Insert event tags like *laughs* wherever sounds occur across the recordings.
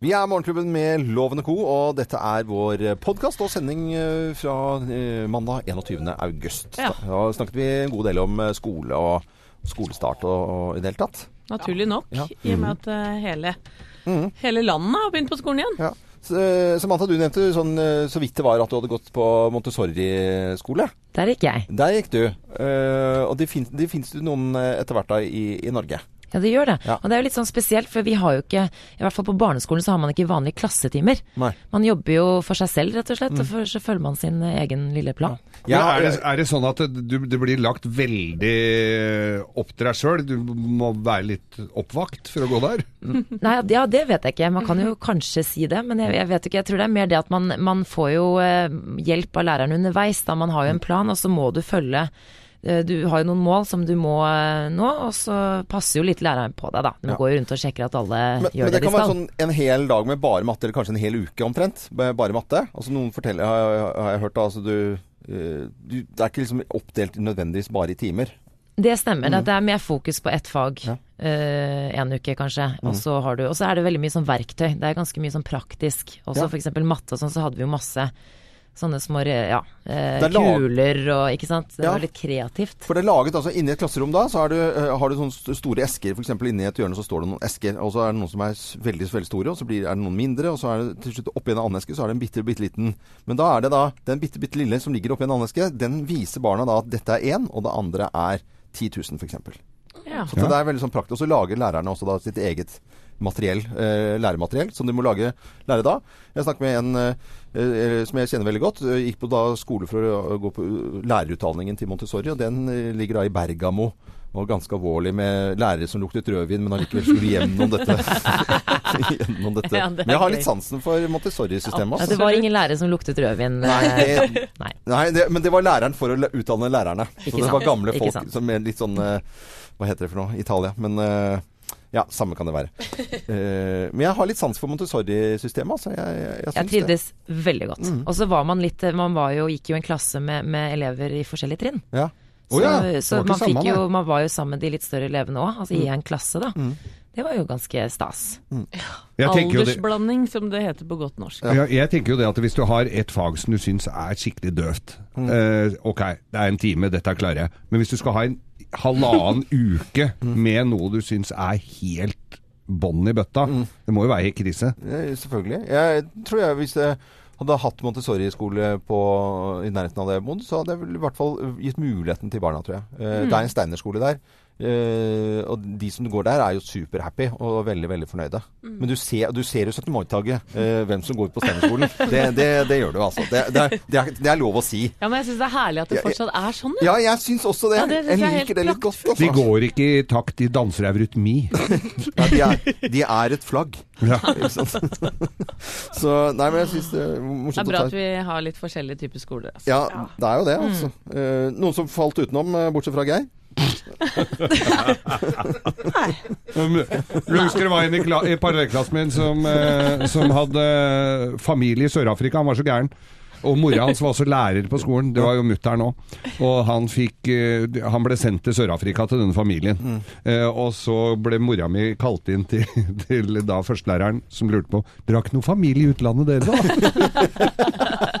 Vi er Morgenklubben med Lovende Co, og dette er vår podkast og sending eh, fra eh, mandag 21. august. Ja. Da snakket vi en god del om eh, skole og skolestart og, og i det hele tatt. Naturlig nok, Ja. i og med at hele, hele, hele landet har begynt på skolen igjen. Ja. Samantha, du nevnte sånn, så vidt det var at du hadde gått på Montessori-skole. Der gikk jeg. Der gikk du. Eh, og det fins det finnes du noen etter hvert da i, i Norge. Ja, det gjør det. Ja. Og det er jo litt sånn spesielt, for vi har jo ikke, i hvert fall på barneskolen så har man ikke vanlige klassetimer. Nei. Man jobber jo for seg selv, rett og slett, og for, så følger man sin egen lille plan. Ja, er, det, er det sånn at det, du, blir lagt veldig opp til deg sjøl? Du må være litt oppvakt for å gå der? Nei, ja, det vet jeg ikke. Man kan jo *laughs* kanskje si det, men jeg, jeg vet ikke. Jeg tror det er mer det at man, man får jo eh, hjelp av læreren underveis. Da man har jo en plan, og så må du følge du har jo noen mål som du må eh, nå, og så passer jo litt læreren på deg, da. Du Ja. går jo rundt og sjekker at alle Men, gjør men det det, kan være sånn en hel dag med bare matte, eller kanskje en hel uke omtrent. med Bare matte. Altså Noen forteller, har, jeg- har jeg hørt, da, altså du, eh, du Det er ikke liksom oppdelt nødvendigvis bare i timer. Det stemmer. Det er mer fokus på ett fag Ja. uh, en uke, kanskje. Og så har Og så er det veldig mye sånn verktøy. Det er ganske mye sånn praktisk. Også Ja. eksempel matte og sånn, så hadde vi jo masse sånne små ja, eh, er kuler og Ikke sant. Det Ja. var litt kreativt. For det er laget altså Inni et klasserom da, så du, eh, har du sånne st- store esker. F.eks. inni et hjørne så står det noen esker. Og så er det noen som er veldig veldig store, og så blir, er det noen mindre. Og så er det til slutt oppi en annen eske så er det en bitte, bitte liten. Men da er det da den bitte, bitte lille som ligger oppi en annen eske, den viser barna da at dette er én, og det andre er 10 000 f.eks. Ja. Så det er veldig sånn praktisk. Og så lager lærerne også da sitt eget materiell, eh, læremateriell, som de må lage, lære da. Jeg snakket med en eh, eh, som jeg kjenner veldig godt. Jeg Gikk på da skole for å gå på lærerutdanningen til Montessori, og den ligger da i Bergamo. Og ganske alvorlig med lærere som luktet rødvin, men allikevel skulle gjennom dette. *laughs* gjennom dette. Ja, det men jeg har litt sansen for Montessori-systemet. Ja, det var ingen lærere som luktet rødvin. Nei, det, *laughs* Nei. nei det, men det var læreren for å utdanne lærerne. Så det var gamle folk som er litt sånn Hva heter det for noe? Italia. Men ja, samme kan det være. uh, *laughs* men jeg har litt sans for Montessori-systemet, altså. Jeg, jeg, jeg, Jeg trivdes det. veldig godt. Og så var man litt Man var jo, gikk jo en klasse med, med elever i forskjellige trinn. Ja. Så, oh, ja, så man, sammen, fikk jo, man var jo sammen med de litt større elevene òg, altså i en klasse, da. Det var jo ganske stas. Mm. det, Aldersblanding, som det heter på godt norsk. ja, jeg tenker jo det at hvis du har et fag som du syns er skikkelig døvt eh, Ok, det er en time, dette klarer jeg. Men hvis du skal ha en halvannen uke med noe du syns er helt bånn i bøtta, det må jo være helt krise. Ja, selvfølgelig. Jeg tror jeg hvis jeg hadde hatt Montessori-skole i nærheten av det jeg bodde, så hadde jeg vel i hvert fall gitt muligheten til barna, tror jeg. Mm. Det er en Steiner-skole der. Eh, og de som går der, er jo superhappy og veldig veldig fornøyde. Men du ser, du ser jo 17. mai-taget uh, hvem som går på Steiner-skolen. Det, det, det gjør du, altså. Det, det, er, det, er, det er lov å si. Ja, men jeg syns det er herlig at det fortsatt er sånn. Ja, jeg syns også det. Ja, det jeg jeg er liker det litt godt. De Altså. går ikke i takt, de danser eurytmi. *laughs* Ja, de, er, de er et flagg. Ja. *laughs* Så nei, men jeg syns det er morsomt. Det er bra at vi har litt forskjellige typer skoler. Altså. Ja, det er jo det, altså. Eh, noen som falt utenom, eh, bortsett fra Geir? Du husker det var en i, i parallellklassen min som, eh, som hadde familie i Sør-Afrika. Han var så gæren. Og mora hans var også lærer på skolen. Det var jo mutter'n òg. Og han fikk eh, Han ble sendt til Sør-Afrika til denne familien. Eh, og så ble mora mi kalt inn til, *laughs* til da førstelæreren, som lurte på Dere har ikke noe familie i utlandet, dere, da?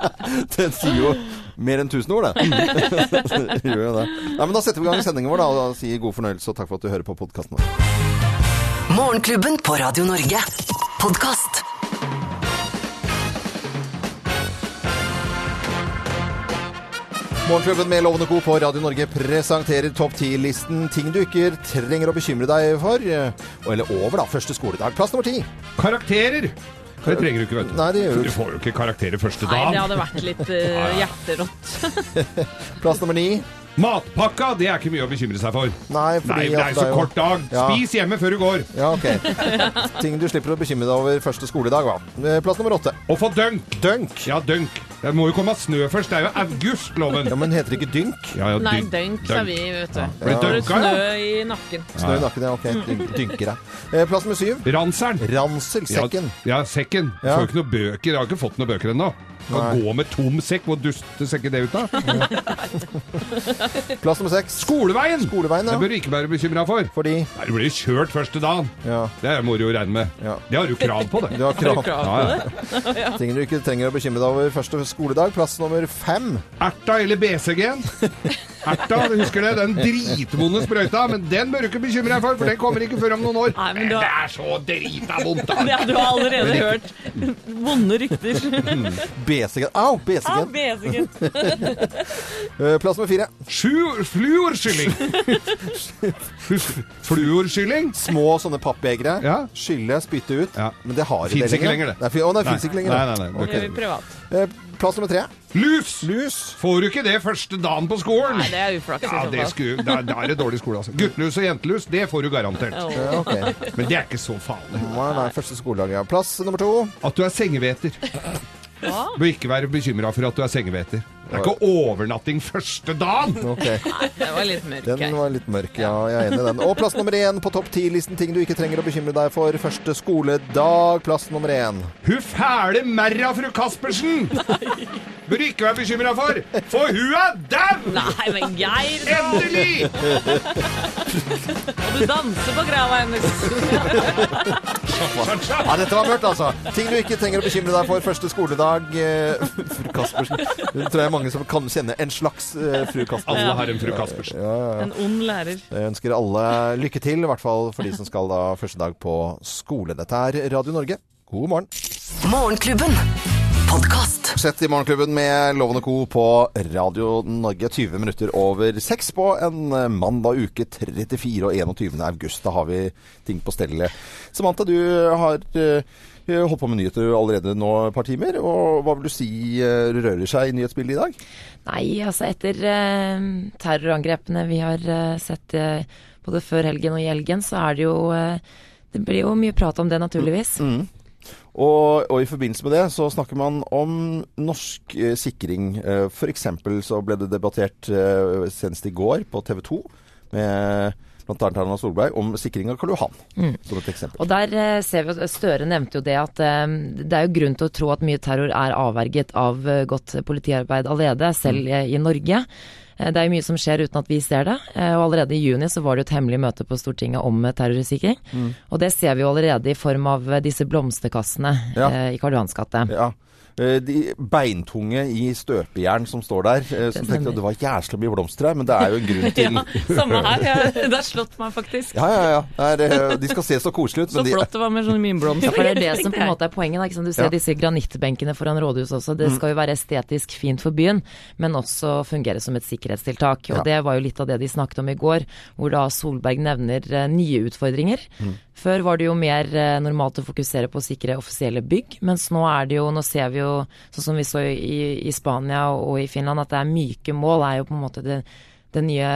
*laughs* *laughs* Det sier jo mer enn tusen ord, det. *laughs* *laughs* Gjør jo det. Nei, men Da setter vi i gang sendingen vår da, og sier god fornøyelse og takk for at du hører på podkasten vår. Morgenklubben på Radio Norge. Podkast. Morgenklubben med Lovende Co. på Radio Norge presenterer topp 10-listen ting du ikke trenger å bekymre deg for. Eller over, da. Første skoledag. Plass nummer ti. Karakterer! Det trenger du ikke, vet du. Nei, det gjør du Du får jo ikke karakterer første Nei, det hadde vært litt uh, hjerterått. *laughs* Plass nummer ni. Matpakka, det er ikke mye å bekymre seg for. Nei, fordi Nei, det er jo så jo- kort dag. Ja. Spis hjemme før du går. Ja, ok. Ting du slipper å bekymre deg over første skoledag, hva. Eh, Plass nummer åtte. Å få dunk. Dunk. Ja, dunk. Det må jo komme snø først. Det er jo august, loven. Ja, men heter det ikke dynk? Ja, ja, Nei, dunk. dunk, sa vi, vet du. Blir Ja. du dunka, snø i nakken. Snø i nakken, ja. Ok, dyn- dynker jeg. Eh, Plass nummer syv. Ranseren. Ransel. Ja, Sekken. ja, sekken. Ja. Får jo ikke noe bøker. Jeg har ikke fått noen bøker ennå. Kan gå med tom sekk. Hvor dustete ser ikke det ut, da? Plass nummer seks. Skoleveien! Skoleveien, ja. Det bør du ikke være bekymra for. Fordi Nei, Du blir kjørt første dagen. ja, Det må du jo regne med. Ja. Det har du krav på, det. du har krav. *laughs* Ja, *laughs* ja. Ting du ikke trenger å bekymre deg over første skoledag. Plass nummer fem. Erta eller BCG-en? Erta, du husker det? Den dritvonde sprøyta. Men den bør du ikke bekymre deg for, for den kommer ikke før om noen år. Nei, men du Det er så drita vondt, da! *laughs* ja, du har allerede hørt vonde rykter. BCG. Au! Ah, Au, besigen. *laughs* Eh, Plass nummer fire. Sju fluorskylling. *laughs* Fluorskylling? Små sånne pappbegre. Ja. Skylle, spytte ut. Ja. Men det har ikke lenger, det. Nei, fi- å, det fins ikke lenger. Nei, det. nei, nei. Okay. Det gjør vi privat. Eh, Plass nummer tre. Lus! Lus. Får du ikke det første dagen på skolen? Nei, det er uflaks Ja, så det fall. da, da er det dårlig skole, altså. Guttelus og jentelus, det får du garantert. Ja, ok. Men det er ikke så farlig. Nei, nei, første skoledag, ja. Plass nummer to. At du er sengeveter. Hva? Bør ikke være bekymra for at du er sengeveter. Det er ikke overnatting første dagen! *laughs* Nei, Det var litt mørk. Den var litt mørk, ja. Jeg er enig i den. Og plass nummer én på topp ti-listen ting du ikke trenger å bekymre deg for første skoledag. Plass nummer én. Hun fæle merra fru Caspersen bør du ikke være bekymra for, for hun er dau! Nei, men Geir, da! Endelig! Og du danser på grava hennes. Ja, dette var mørkt, altså. Ting du ikke trenger å bekymre deg for første skoledag. eh, Fru Caspersen. Det tror jeg mange som kan kjenne en slags uh, fru Caspersen. Alle har en fru Caspersen. En ond lærer. Jeg ønsker alle lykke til, i hvert fall for de som skal da første dag på skole. Dette er Radio Norge. God morgen. Morgenklubben. Podkast. Sett i Morgenklubben med Lovende Co. på Radio Norge 20 minutter over seks på en eh, mandag uke 34 og 21. august. Da har vi ting på stellet. Samantha, du har eh, holdt på med nyheter allerede nå et par timer. Og hva vil du si eh, rører seg i nyhetsbildet i dag? Nei, altså etter eh, terrorangrepene vi har eh, sett eh, både før helgen og i helgen, så er det jo eh, Det blir jo mye prat om det, naturligvis. Og, og i forbindelse med det så snakker man om norsk eh, sikring. Eh, F.eks. så ble det debattert eh, senest i går på TV 2 med bl.a. Erna Solberg om sikring av Karl Johan, som et eksempel. Og der eh, ser vi Støre nevnte jo det at eh, det er jo grunn til å tro at mye terror er avverget av eh, godt politiarbeid allerede, selv eh, i Norge. Det er jo mye som skjer uten at vi ser det. Og allerede i juni så var det jo et hemmelig møte på Stortinget om terrorsikring. Mm. Og det ser vi jo allerede i form av disse blomsterkassene Ja. i Karl Johans gate. Ja. Eh, De beintunge i støpejern som står der. eh, Som tenkte at det var jæsla mye blomster her, men det er jo en grunn *laughs* til Ja, samme her. *laughs* ja. det har slått meg faktisk. Ja, ja, ja. Er, eh, de skal se så koselige ut, Så de flott det var med sånne mye blomster. For det er *laughs* det som på en måte er poenget. Da, ikke sant? Du ser Ja. disse granittbenkene foran rådhuset også. Det skal jo være estetisk fint for byen, men også fungere som et sikkerhetstiltak. Og Ja. det var jo litt av det de snakket om i går, hvor da Solberg nevner eh, nye utfordringer. Før var det jo mer eh, normalt å fokusere på å sikre offisielle bygg, mens nå er det jo, nå ser vi jo, sånn som vi så i, i Spania og i Finland, at det er myke mål er jo på en måte det, det nye,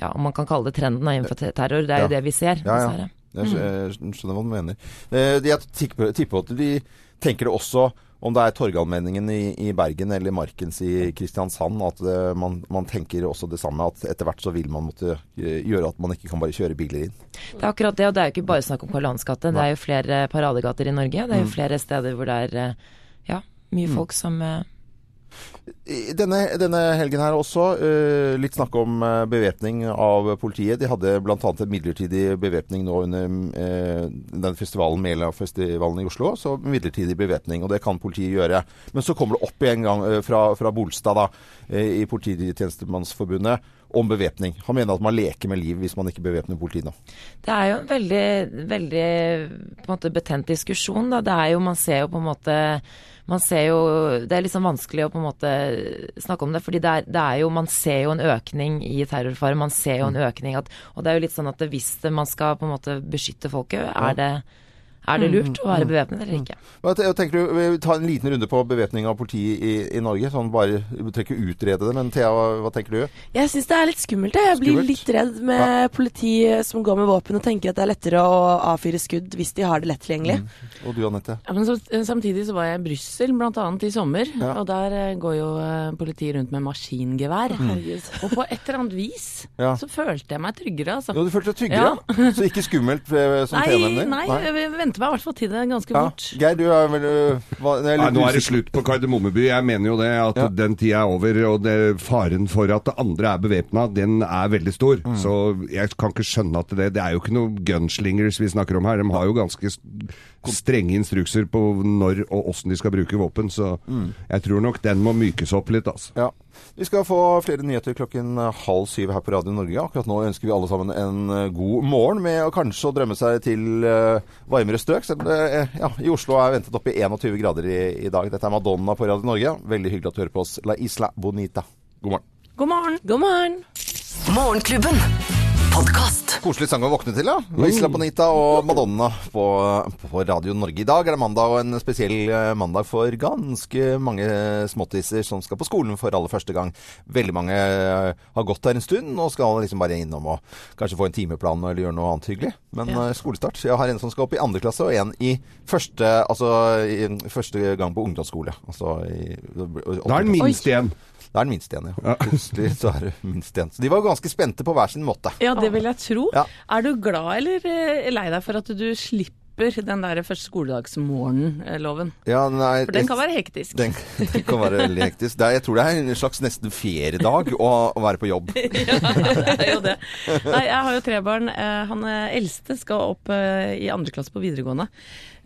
ja, om man kan kalle det trenden innenfor terror. Det er Ja. jo det vi ser, Ja, ja. Jeg skjønner hva du mener. Eh, Jeg tipper tipper at de tenker det også om det er Torgallmenningen i, i Bergen eller Markens i Kristiansand, at eh, man, man tenker også det samme. At etter hvert så vil man måtte eh, gjøre at man ikke kan bare kjøre biler inn. Det er akkurat det, og det er jo ikke bare snakk om Karl Johans gate. Det er jo flere paradegater i Norge. Det er jo flere steder hvor det er eh, ja, mye folk som eh, Denne, denne helgen her også eh, litt snakk om eh, bevæpning av politiet. De hadde bl.a. en midlertidig bevæpning nå under den festivalen, Mela-festivalen i Oslo. Så midlertidig bevæpning, og det kan politiet gjøre. Men så kommer det opp igjen gang fra, fra Bolstad da, i Polititjenestemannsforbundet om bevæpning. Han mener at man leker med liv hvis man ikke bevæpner politiet nå. Det er jo en veldig, veldig på en måte betent diskusjon. Da. Det er jo, man ser jo på en måte man ser jo, Det er litt sånn vanskelig å på en måte snakke om det, fordi det er, det er jo, man ser jo en økning i terrorfare. Man ser jo en økning at, Og det er jo litt sånn at hvis det, man skal på en måte beskytte folket, er det, er det lurt å være bevæpnet eller ikke? Jeg tenker du, Vi tar en liten runde på bevæpning av politiet i, i Norge. sånn bare, Du trenger ikke utrede det, men Thea, hva, hva tenker du? Jeg syns det er litt skummelt. Jeg, jeg blir litt redd med politi som går med våpen og tenker at det er lettere å avfyre skudd hvis de har det lett tilgjengelig. Og du, Anette? Ja, men så, samtidig så var jeg i Brussel bl.a. i sommer, Ja. og der eh, går jo eh, politiet rundt med maskingevær. Mm. *laughs* Og på et eller annet vis Ja. så følte jeg meg tryggere, altså. Jo, du følte deg tryggere? Så ikke skummelt, eh, som Thea Nei, nevner? nei, jeg venter følte meg i hvert fall til det ganske Ja. fort. Geir, du er vel øh, hva, er Nei, nå er det slutt på Kardemommeby. Jeg mener jo det at Ja. den tida er over, og det, faren for at det andre er bevæpna, den er veldig stor. Mm. Så jeg kan ikke skjønne at det Det er jo ikke noe gunslingers vi snakker om her. De har jo ganske strenge instrukser på når og åssen de skal bruke våpen, så Mm. jeg tror nok den må mykes opp litt, altså. Ja. Vi skal få flere nyheter klokken eh, halv syv her på Radio Norge. Akkurat nå ønsker vi alle sammen en eh, god morgen med å kanskje å drømme seg til uh, varmere strøk. Selv om det eh, ja, i Oslo er ventet opp i 21 grader i, i dag. Dette er Madonna på Radio Norge. Veldig hyggelig at du hører på oss. La Isla Bonita. God morgen. God morgen. God morgen. Morgenklubben. Podkast. Koselig sang å våkne til. La Isla Bonita og Madonna på, på Radio Norge. I dag er det mandag, og en spesiell eh, mandag for ganske mange småttiser som skal på skolen for aller første gang. Veldig mange eh, har gått der en stund og skal liksom bare innom og kanskje få en timeplan eller gjøre noe annet hyggelig. Men Ja. eh, skolestart Jeg har en som skal opp i andre klasse, og en i første, altså, i første gang på ungdomsskole. Altså i, Da er den minst igjen. Det er den minste igjen, ja. Plutselig så er det minst igjen. Så de var ganske spente på hver sin måte. Ja, det vil jeg tro. Ja. Er du glad eller eh, lei deg for at du slipper den der første skoledagsmorgen-loven? Ja, nei, For den kan være hektisk. Den, den kan være veldig hektisk. Det er, jeg tror det er en slags nesten feriedag å, å være på jobb. *laughs* ja, det er jo det. Nei, jeg har jo tre barn. Eh, Han eh, eldste skal opp eh, i andre klasse på videregående.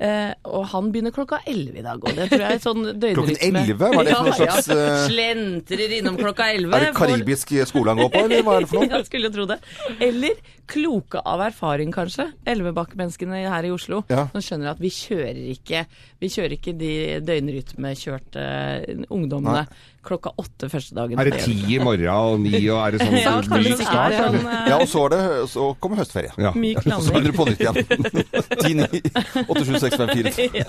Eh, og han begynner klokka elleve i dag. Og det tror jeg er sånn *laughs* døgnrytme. Klokken 11? Hva er det for noe slags, Ja, eh, Slentrer innom klokka elleve. Er det karibisk skole han går på, eller hva er det for *laughs* noe? Jeg skulle tro det. Eller kloke av erfaring, kanskje. Elvebakkmenneskene her i Oslo. Ja. Som skjønner at vi kjører ikke Vi kjører ikke de døgnrytmekjørte ungdommene klokka åtte første dagen. Er det ti i morgen og ni, og er det sånn *laughs* Ja, myk start? sånn eh, Ja, og så, er det, så kommer høstferie. Ja. myk landing. så begynner du på nytt igjen. 10, 9, 8, 7, 6, 5, 4.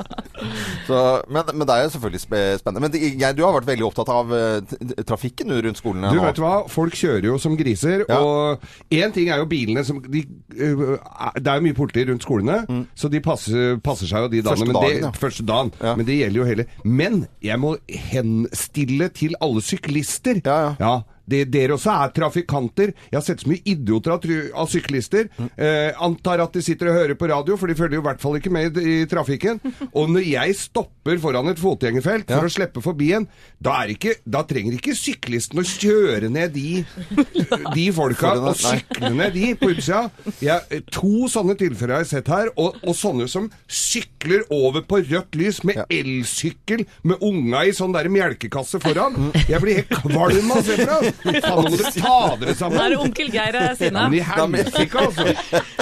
Så, men, men det er jo selvfølgelig spennende. Men det, jeg, du har vært veldig opptatt av eh, trafikken rundt skolene? Du nå. vet hva, folk kjører jo som griser, Ja. og én ting er jo bilene som de, øh, Det er jo mye politi rundt skolene, så de passer, passer seg jo de dagene. Første dagen, Men det, dagen, ja. første dagen. Ja. Men det gjelder jo hele Men jeg må henstille til alle syklister. Ja, ja. Det, dere også er trafikanter. Jeg har sett så mye idioter av, av syklister. Eh, antar at de sitter og hører på radio, for de følger jo i hvert fall ikke med i, i trafikken. *laughs* Og når jeg stopper foran et fotgjengerfelt for Ja. å slippe forbi en, da, er ikke, da trenger ikke syklisten å kjøre ned de, *laughs* de folka og sykle ned de på utsida. Jeg- To sånne tilfeller har jeg sett her, og, og sånne som sykler over på rødt lys med Ja. elsykkel med unga i sånn der melkekasse foran. Jeg blir helt kvalm av å se på det. Faen, nå må dere ta dere Nå sammen. er det onkel Geir er Ja, sinna. men i helsike, altså.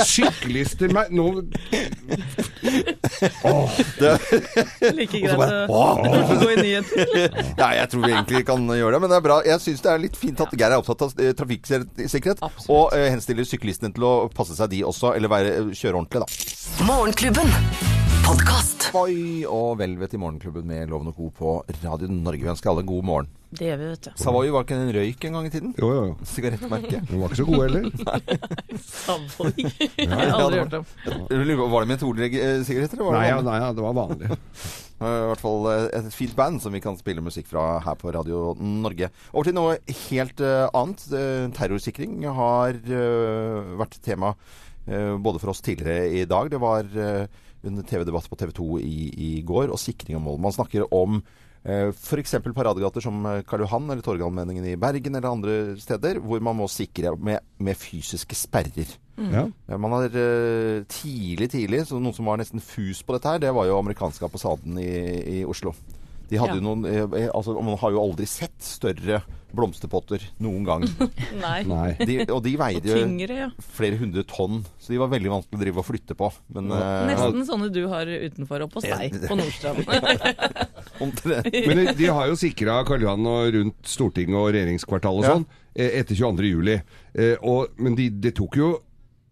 Syklister meg Nå Like greit å *laughs* gå i nyheter. Ja, jeg tror vi egentlig kan gjøre det, men det er bra. Jeg syns det er litt fint at Geir er opptatt av eh, trafikksikkerhet, og eh, henstiller syklistene til å passe seg de også, eller være, kjøre ordentlig, da. Morgenklubben. Podkast. Savoy og Velvet i Morgenklubben med Loven og Co. på Radio Norge. Vi ønsker alle en god morgen. Det gjør vi, vet du. Savoy var ikke en røyk en gang i tiden? Jo, jo, jo. Sigarettmerke. Den var ikke så god heller. *laughs* Savoy. *laughs* Jeg har aldri hørt om. Var det metodesigaretter? Nei, ja, nei, ja, det var vanlig. *laughs* I hvert fall eh, et fint band som vi kan spille musikk fra her på Radio Norge. Over til noe helt eh, annet. Eh, Terrorsikring har vært tema både for oss tidligere i dag. Det var under TV-debatt på TV 2 i, i går, og sikring av mål. Man snakker om eh, F.eks. paradegater som eh, Karl Johan eller Torgallmenningen i Bergen eller andre steder, hvor man må sikre med, med fysiske sperrer. Mm. Ja, Man har eh, tidlig, tidlig, så noen som var nesten fus på dette her, det var jo amerikanske ambassaden i, i Oslo. De hadde Ja. jo noen eh, eh, altså, Man har jo aldri sett større blomsterpotter noen gang. *laughs* Nei. Nei. De, og de veide jo tyngre, ja. flere hundre tonn, så de var veldig vanskelig å drive og flytte på. Men eh, Nesten sånne du har utenfor oppe hos deg på Nordstrand. *laughs* Men de, de har jo sikra Karl Johan og rundt Stortinget og regjeringskvartalet og sånn ja. etter 22. juli. Eh, og, men de, det tok jo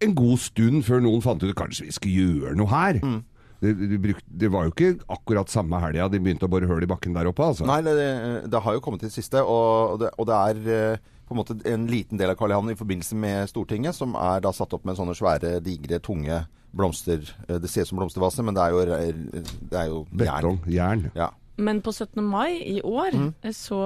en god stund før noen fant ut kanskje vi skal gjøre noe her. Mm. Det, de bruk, det var jo ikke akkurat samme helga de begynte å bore hull i bakken der oppe, altså. Nei, det, det har jo kommet til det siste, og det, og det er eh, på en måte en liten del av Karl Johan i forbindelse med Stortinget, som er da satt opp med sånne svære, digre, tunge blomster. Eh, Det ser ut som blomstervase, men det er jo, det er jo jern. Betong, jern. Ja. Men på 17. mai i år Mm. så,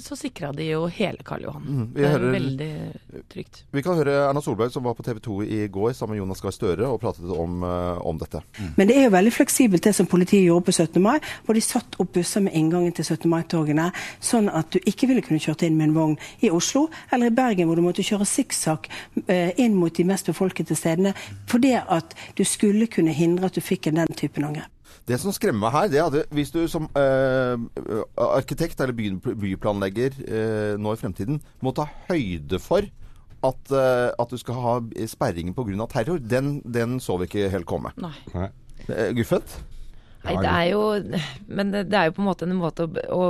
så sikra de jo hele Karl Johan. Mm, vi det er hører- veldig trygt. Vi kan høre Erna Solberg som var på TV 2 i går sammen med Jonas Gahr Støre og pratet om, eh, om dette. Men det er jo veldig fleksibelt det som politiet gjorde på 17. mai, hvor de satt opp busser med inngangen til 17. mai-togene, sånn at du ikke ville kunne kjørt inn med en vogn i Oslo eller i Bergen, hvor du måtte kjøre sikksakk eh, inn mot de mest befolkede stedene, fordi at du skulle kunne hindre at du fikk en den typen angrep. Det som skremmer meg her, det er at hvis du som øh, arkitekt eller by, byplanlegger øh, nå i fremtiden må ta høyde for at, øh, at du skal ha sperringer pga. terror, den, den så vi ikke helt komme. Nei. Nei. Guffet? Nei, det er jo Men det, er jo på en måte en måte å, å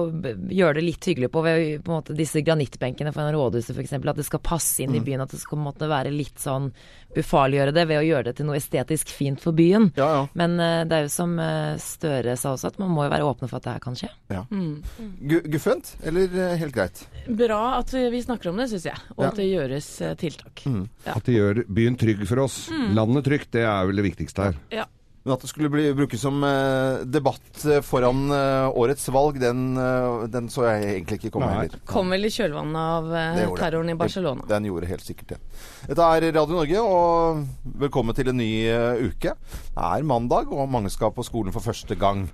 gjøre det litt hyggelig på ved på en måte disse granittbenkene foran rådhuset f.eks. At det skal passe inn i byen. At det skal på en måte være litt sånn ufarliggjøre det ved å gjøre det til noe estetisk fint for byen. Ja, ja. Men eh, det er jo som eh, Støre sa også, at man må jo være åpne for at det her kan skje. ja. Mm. Guffent, eller eh, helt greit? Bra at vi snakker om det, syns jeg. Og Ja. at det gjøres tiltak. Ja. At det gjør byen trygg for oss. Landet trygt, det er vel det viktigste her. Ja. Men at det skulle bli brukes som eh, debatt eh, foran eh, årets valg, den, den så jeg egentlig ikke komme Nei. heller. Kom vel i kjølvannet av terroren i Barcelona. Den gjorde helt sikkert det. Dette er Radio Norge, og velkommen til en ny uke. Det er mandag, og mange skal på skolen for første gang.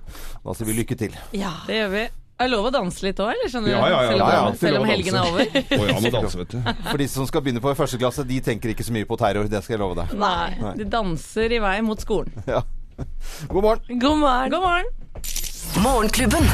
Da sier vi lykke til. Ja. Det gjør vi. Er det lov å danse litt òg, eller? Skjønner? Ja, ja, ja, ja, ja. selv om helgen er over. oh, ja, må danse, vet du. *laughs* For de som skal begynne på første klasse, de tenker ikke så mye på terror. Det skal jeg love deg. Nei, de danser i vei mot skolen. Ja. *laughs* God morgen. God morgen. God morgen! Morgenklubben.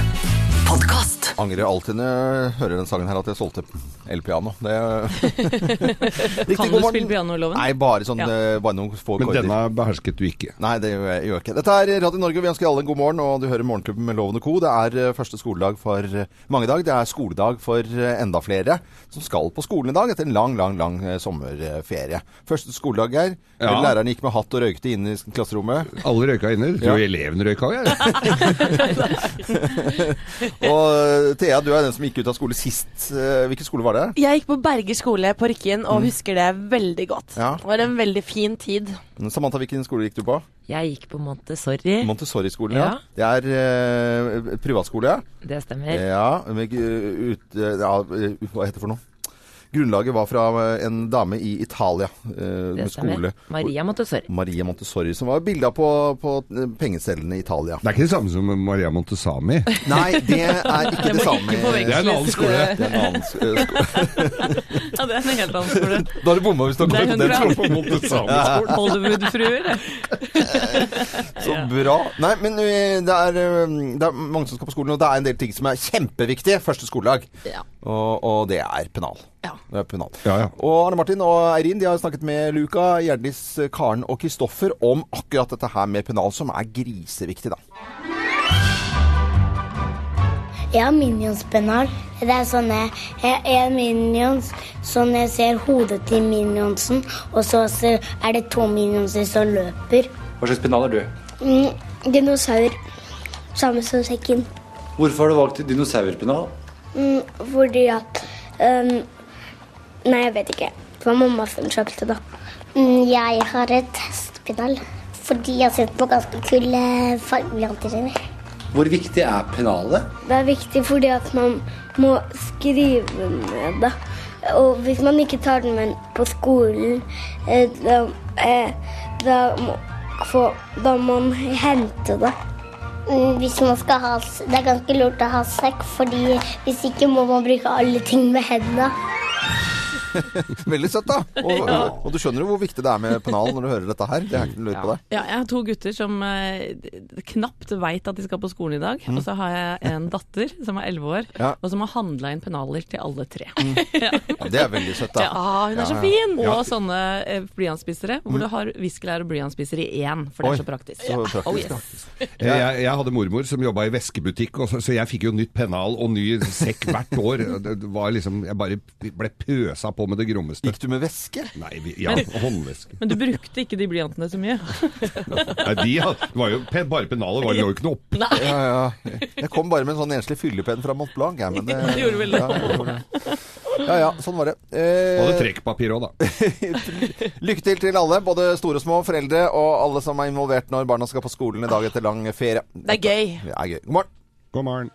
Podkast. Angrer alltid når jeg hører den sangen her at jeg solgte elpiano. Det *laughs* Kan du spille pianoloven? Nei, bare sånn Ja. eh, Bare noen få Men denne behersket du ikke. Nei, det gjør jeg, ikke. Dette er Radio Norge. Vi ønsker alle en god morgen, og du hører Morgenklubben med Loven og Co. Det er eh, første skoledag for eh, mange i dag. Det er skoledag for enda flere som skal på skolen i dag etter en lang, lang, lang sommerferie. Første skoledag her. Ja. Læreren gikk med hatt og røykte inn i klasserommet. Alle røyka inne. Ja. Tror elevene røyka òg, jeg. *laughs* Og Thea, du er den som gikk ut av skole sist. Hvilken skole var det? Jeg gikk på Berger skole på Rykkinn og husker det veldig godt. Ja. Det var en veldig fin tid. Samantha, hvilken skole gikk du på? Jeg gikk på Montessori. Montessori-skolen, ja. Ja. Det er eh, privatskole. Det stemmer. Ja, med, eh, ut, eh, ja, eh, hva heter det for noe? Grunnlaget var fra eh, en dame i Italia eh, med skole. Maria Montessori. Maria Montessori, som var bilda på, på pengecellene i Italia. Det er ikke det samme som Maria Montessami? *laughs* Nei, det er ikke det, det samme. ikke. Det er en annen skole. Det er en annen sk- eh, skole. *laughs* Ja, det er en helt annen skole. Da har du bomma hvis du har er gått skolen. På Montessami-skolen. *laughs* Hollywood-fruer. Så bra. Nei, men eh, det er, eh, det er mange som skal på skolen, og det er en del ting som er kjempeviktige første skoledag. Ja. Og, og det er pennal. Ja. Det er. Ja, ja. Og Arne Martin og Eirin de har snakket med Luca, Hjerdis, Karen og Kristoffer om akkurat dette her med pennal, som er griseviktig, da. Jeg har minionspennal. Det er sånn Jeg er minions, sånn jeg ser hodet til minionsen, og så er det to minionser som løper. Hva slags pennal er du? Mm, dinosaur. Samme som sekken. Hvorfor har du valgt dinosaurpennal? Mm, fordi at øhm, Nei, jeg vet ikke. Det var mamma som kjøpte da. Mm, jeg har et hestepennal. Fordi jeg har sett på ganske kule fargeblanter. Hvor viktig er pennalet? Det er viktig fordi at man må skrive med det. Og hvis man ikke tar den med på skolen, eh, da, eh, da, må, få, da må man hente det. Mm, Hvis man skal ha, det er ganske lurt å ha sekk, fordi hvis ikke må man bruke alle ting med hendene. *laughs* Veldig søtt, da. Og, *laughs* og, du skjønner jo hvor viktig det er med pennal når du hører dette her. Det er ikke noe lurt på det. Ja, jeg har to gutter som eh, knapt veit at de skal på skolen i dag. Og så har jeg en datter som er elleve år, Ja. og som har handla inn pennaler til alle tre. *laughs* Ja, det er veldig søtt, da. Ja. Ah, hun er så Ja, fin! Og sånne eh, blyantspissere, hvor du har viskelær og blyantspisser i én, for det Oi, er så praktisk. så praktisk, Oh, ja. yes. Jeg, jeg hadde mormor som jobba i veskebutikk, og så, så jeg fikk jo nytt pennal og ny sekk hvert år. Det det var liksom, Jeg bare ble pøsa på med det grommeste. Gikk du med væske? Nei, vi, ja, håndveske. Men du brukte ikke de blyantene så mye. Nei, de hadde, var jo bare pennalet, var det lå jo ikke noe oppi. Ja, ja. Jeg kom bare med en sånn enslig fyllepenn fra Mont Blanc. jeg, men det, Det gjorde vel det. Ja, det. ja, ja, sånn var det. Og hadde Eh, trekkpapir òg, da. *laughs* lykke til til alle, både store og små, foreldre og alle som er involvert når barna skal på skolen i dag etter lang ferie. Det er gøy. Det er gøy. God morgen. God morgen.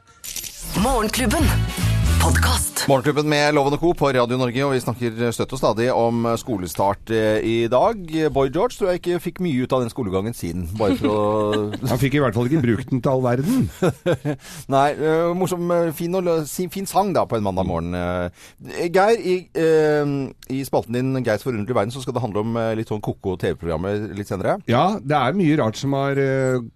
Morgenklubben. Podkast. Morgenklubben med Loven og Co. på Radio Norge, og vi snakker støtt og stadig om skolestart eh, i dag. Boy George tror jeg ikke fikk mye ut av den skolegangen sin, bare for å *laughs* Han fikk i hvert fall ikke brukt den til all verden. *laughs* Nei, eh, morsom, eh, fin, og fin sang da på en mandag morgen. Geir, i, i spalten din Geirs forunderlige verden så skal det handle om litt sånn koko TV-programmer litt senere. Ja, det er mye rart som har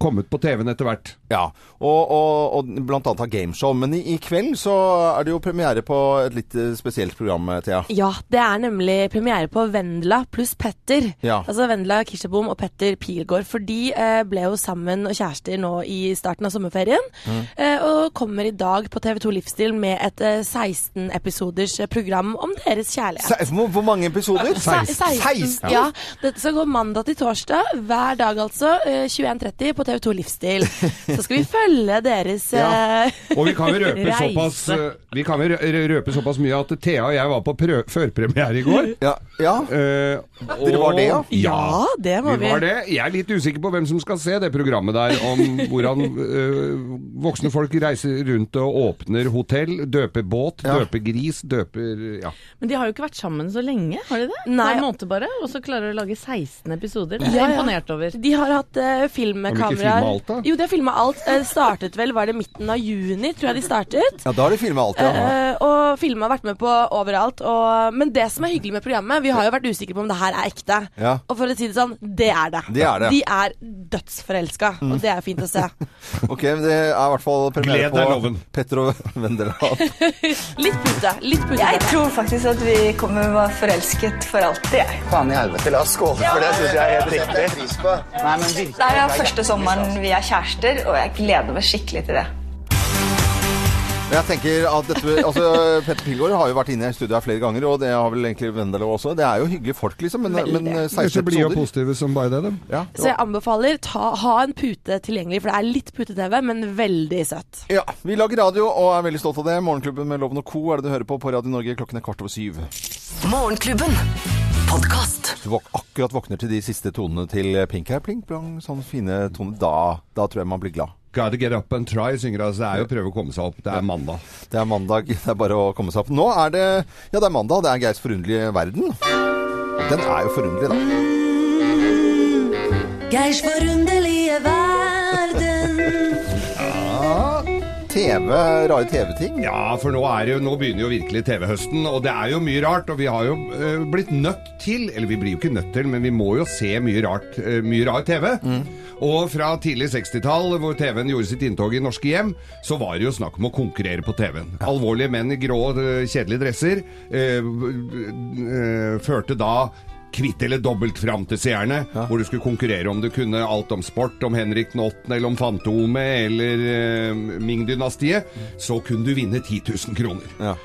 kommet på TV-en etter hvert. Ja, og, og, og blant annet av gameshow. Men i, i kveld så er det jo premiere på et litt eh, spesielt program, eh, Thea. Ja, det er nemlig premiere på Vendela pluss Petter. Ja. Altså Vendela Kirsebom og Petter Pilgaard. For de eh, ble jo sammen og kjærester nå i starten av sommerferien. Mm. Eh, og kommer i dag på TV2 Livsstil med et eh, 16 episoders eh, program om deres kjærlighet. Se, hvor, hvor mange episoder? Se- 16. Ja. Dette skal gå mandag til torsdag, hver dag altså. eh, 21.30 på TV2 Livsstil. *laughs* Så skal vi følge deres eh, Og vi kan jo røpe *laughs* såpass, eh, vi kan jo røpe såpass mye at Thea og jeg var på førpremiere i går. Ja, ja. Eh, Dere var det, ja? Ja, det var vi var det. Jeg er litt usikker på hvem som skal se det programmet der, om hvordan uh, *laughs* voksne folk reiser rundt og åpner hotell, døper båt, Ja. døper gris, døper ja. Men de har jo ikke vært sammen så lenge, har de det? Nei. Det en måned bare, og så klarer de å lage 16 episoder. Det er jeg ja. imponert over. De har hatt uh, Har de filmkameraer. ikke filmet alt, da? Jo, de har filma alt. Uh, startet vel, var det midten av juni, tror jeg de startet. Ja, da har de filma alt, ja. Eh, og filma har vært med på overalt. Og, men det som er hyggelig med programmet Vi har jo vært usikre på om det her er ekte. Ja. Og for å si det sånn, det er det. De er det. De er dødsforelska, og det er fint å se. *laughs* Ok, men det er i hvert fall premiere Gled på Loven. Petter og *laughs* Vendela. *laughs* Litt pute. Litt pute. Jeg tror faktisk at vi kommer til å være forelsket for alltid. jeg. Faen i helvete, la oss skåle for det syns jeg er helt riktig. Nei, men virkelig. Det er første sommeren vi er kjærester, og jeg gleder meg skikkelig til det. Men jeg tenker at dette, altså Petter Pilgaard har jo vært inne i studio her flere ganger, og det har vel egentlig Vendela også. Det er jo hyggelige folk, liksom, men, Veldig. men eh, De er 16 så blide og positive som bare det, dem. ja. Så jeg anbefaler ta, ha en pute tilgjengelig, for det er litt pute-TV, men veldig søtt. ja, vi lager radio og er veldig stolt av det. Morgenklubben med Loven og Co. er det du hører på på Radio Norge klokken er kvart over syv. Morgenklubben. Podcast. Du våk akkurat våkner til de siste tonene til Pink her, pling plong, sånne fine toner, da, da tror jeg man blir glad. Gotta get up and try, synger altså. Det er jo å prøve å komme seg opp. Det er mandag. Det er mandag, det er bare å komme seg opp. Nå er det Ja, det er mandag, det er Geirs forunderlige verden. Den er jo forunderlig, da. Geirs forunderlige verden. TV, rare TV-ting. Ja, for nå, er det jo, nå begynner jo virkelig TV-høsten, og det er jo mye rart. Og vi har jo uh, blitt nødt til, eller vi blir jo ikke nødt til, men vi må jo se mye rart, uh, mye rar TV. Og fra tidlig 60-tall, hvor TV-en gjorde sitt inntog i norske hjem, så var det jo snakk om å konkurrere på TV-en. Alvorlige menn i grå, eh, kjedelige dresser eh, eh, førte da kvitt eller dobbelt fram til seerne, hvor du skulle konkurrere om du kunne alt om sport, om Henrik den 8., eller om Fantomet, eller eh, Ming-dynastiet, så kunne du vinne 10 000 kroner. Ja.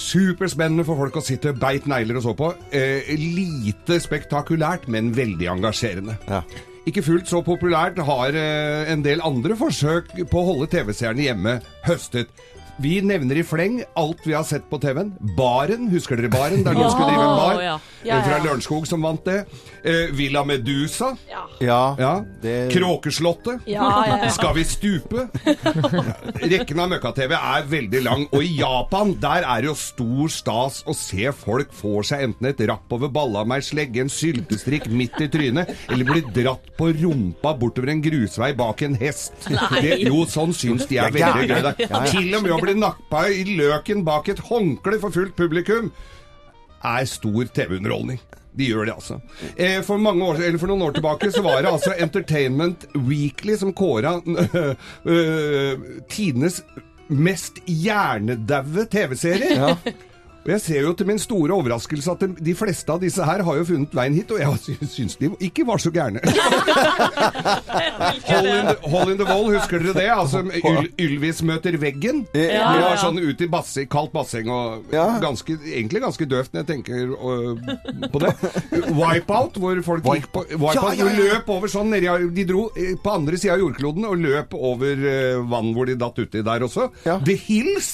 Superspennende for folk å sitte beit negler og så på. Eh, lite spektakulært, men veldig engasjerende. Ja. Ikke fullt så populært har eh, en del andre forsøk på å holde TV-seerne hjemme høstet. Vi nevner i fleng alt vi har sett på TV-en. Baren, husker dere Baren? Der noen skulle drive en bar. Fra. Lørenskog som vant det. Eh, Villa Medusa. Ja. Ja. Det- Kråkeslottet. Ja, ja, ja. Skal vi stupe? *laughs* Rekken av møkka-TV er veldig lang, og i Japan der er det jo stor stas å se folk får seg enten et rapp over balla med ei slegge, en syltestrikk midt i trynet, eller bli dratt på rumpa bortover en grusvei bak en hest. Det, jo, sånn syns de er veldig gøy. Til og med å bli nappa i løken bak et håndkle for fullt publikum er stor TV-underholdning. De gjør det, altså. Eh, for, år, for noen år tilbake så var det altså Entertainment Weekly som kåra *laughs* øh, tidenes mest hjernedaue TV-serier. Og jeg ser jo til min store overraskelse at de, de fleste av disse her har jo funnet veien hit, og jeg *laughs* sy- syns de ikke var så gærne. Hold in, the, hold in the Wall, husker dere det? Altså *laughs* Yl Ylvis møter veggen. Ja, ja, ja. var sånn ut i basse, kaldt basseng og Ja. ganske, egentlig ganske døvt når jeg tenker øh, på det. Wipeout, hvor folk gikk på Wipeout, Ja, ja, ja. løp over sånn nedi, De dro eh, på andre sida av jordkloden og løp over eh, vann hvor de datt uti der også. Ja. The Hills,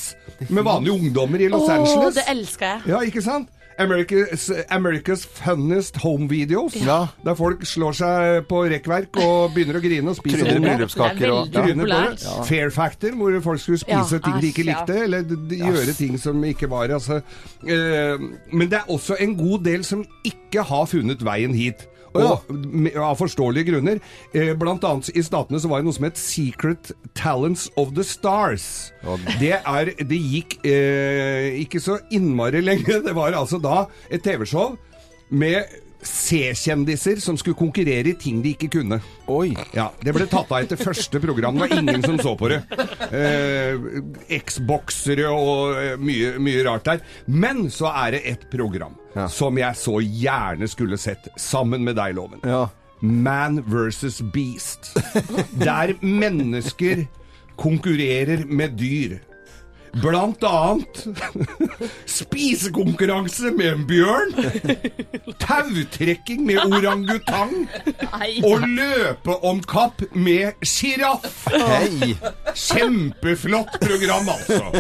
med vanlige ungdommer i Los oh, Angeles. Elska jeg. Ja, ikke sant? America's, America's Funniest Home Videos. Ja. Der folk slår seg på rekkverk og begynner å grine og spise Tryner bryllupskaker og er Tryner på det. populært. Fair Factor, hvor folk skulle spise Ja, ting de ikke ja. likte, eller gjøre ting som ikke var altså. Eh, men det er også en god del som ikke har funnet veien hit. Og ja. av forståelige grunner. Eh, blant annet i Statene så var det noe som het Secret Talents of the Stars. Det, er, det gikk eh, ikke så innmari lenge. Det var altså da et TV-show med C-kjendiser som skulle konkurrere i ting de ikke kunne. Oi. Ja, Det ble tatt av etter første program. Det var ingen som så på det. Eh, X-boksere og eh, mye, mye rart der. Men så er det et program Ja. som jeg så gjerne skulle sett sammen med deg, Loven. Ja. Man versus Beast. Der mennesker konkurrerer med dyr. Blant annet spisekonkurranse med en bjørn. Tautrekking med orangutang. Og løpe om kapp med sjiraff. Hei. Kjempeflott program, altså.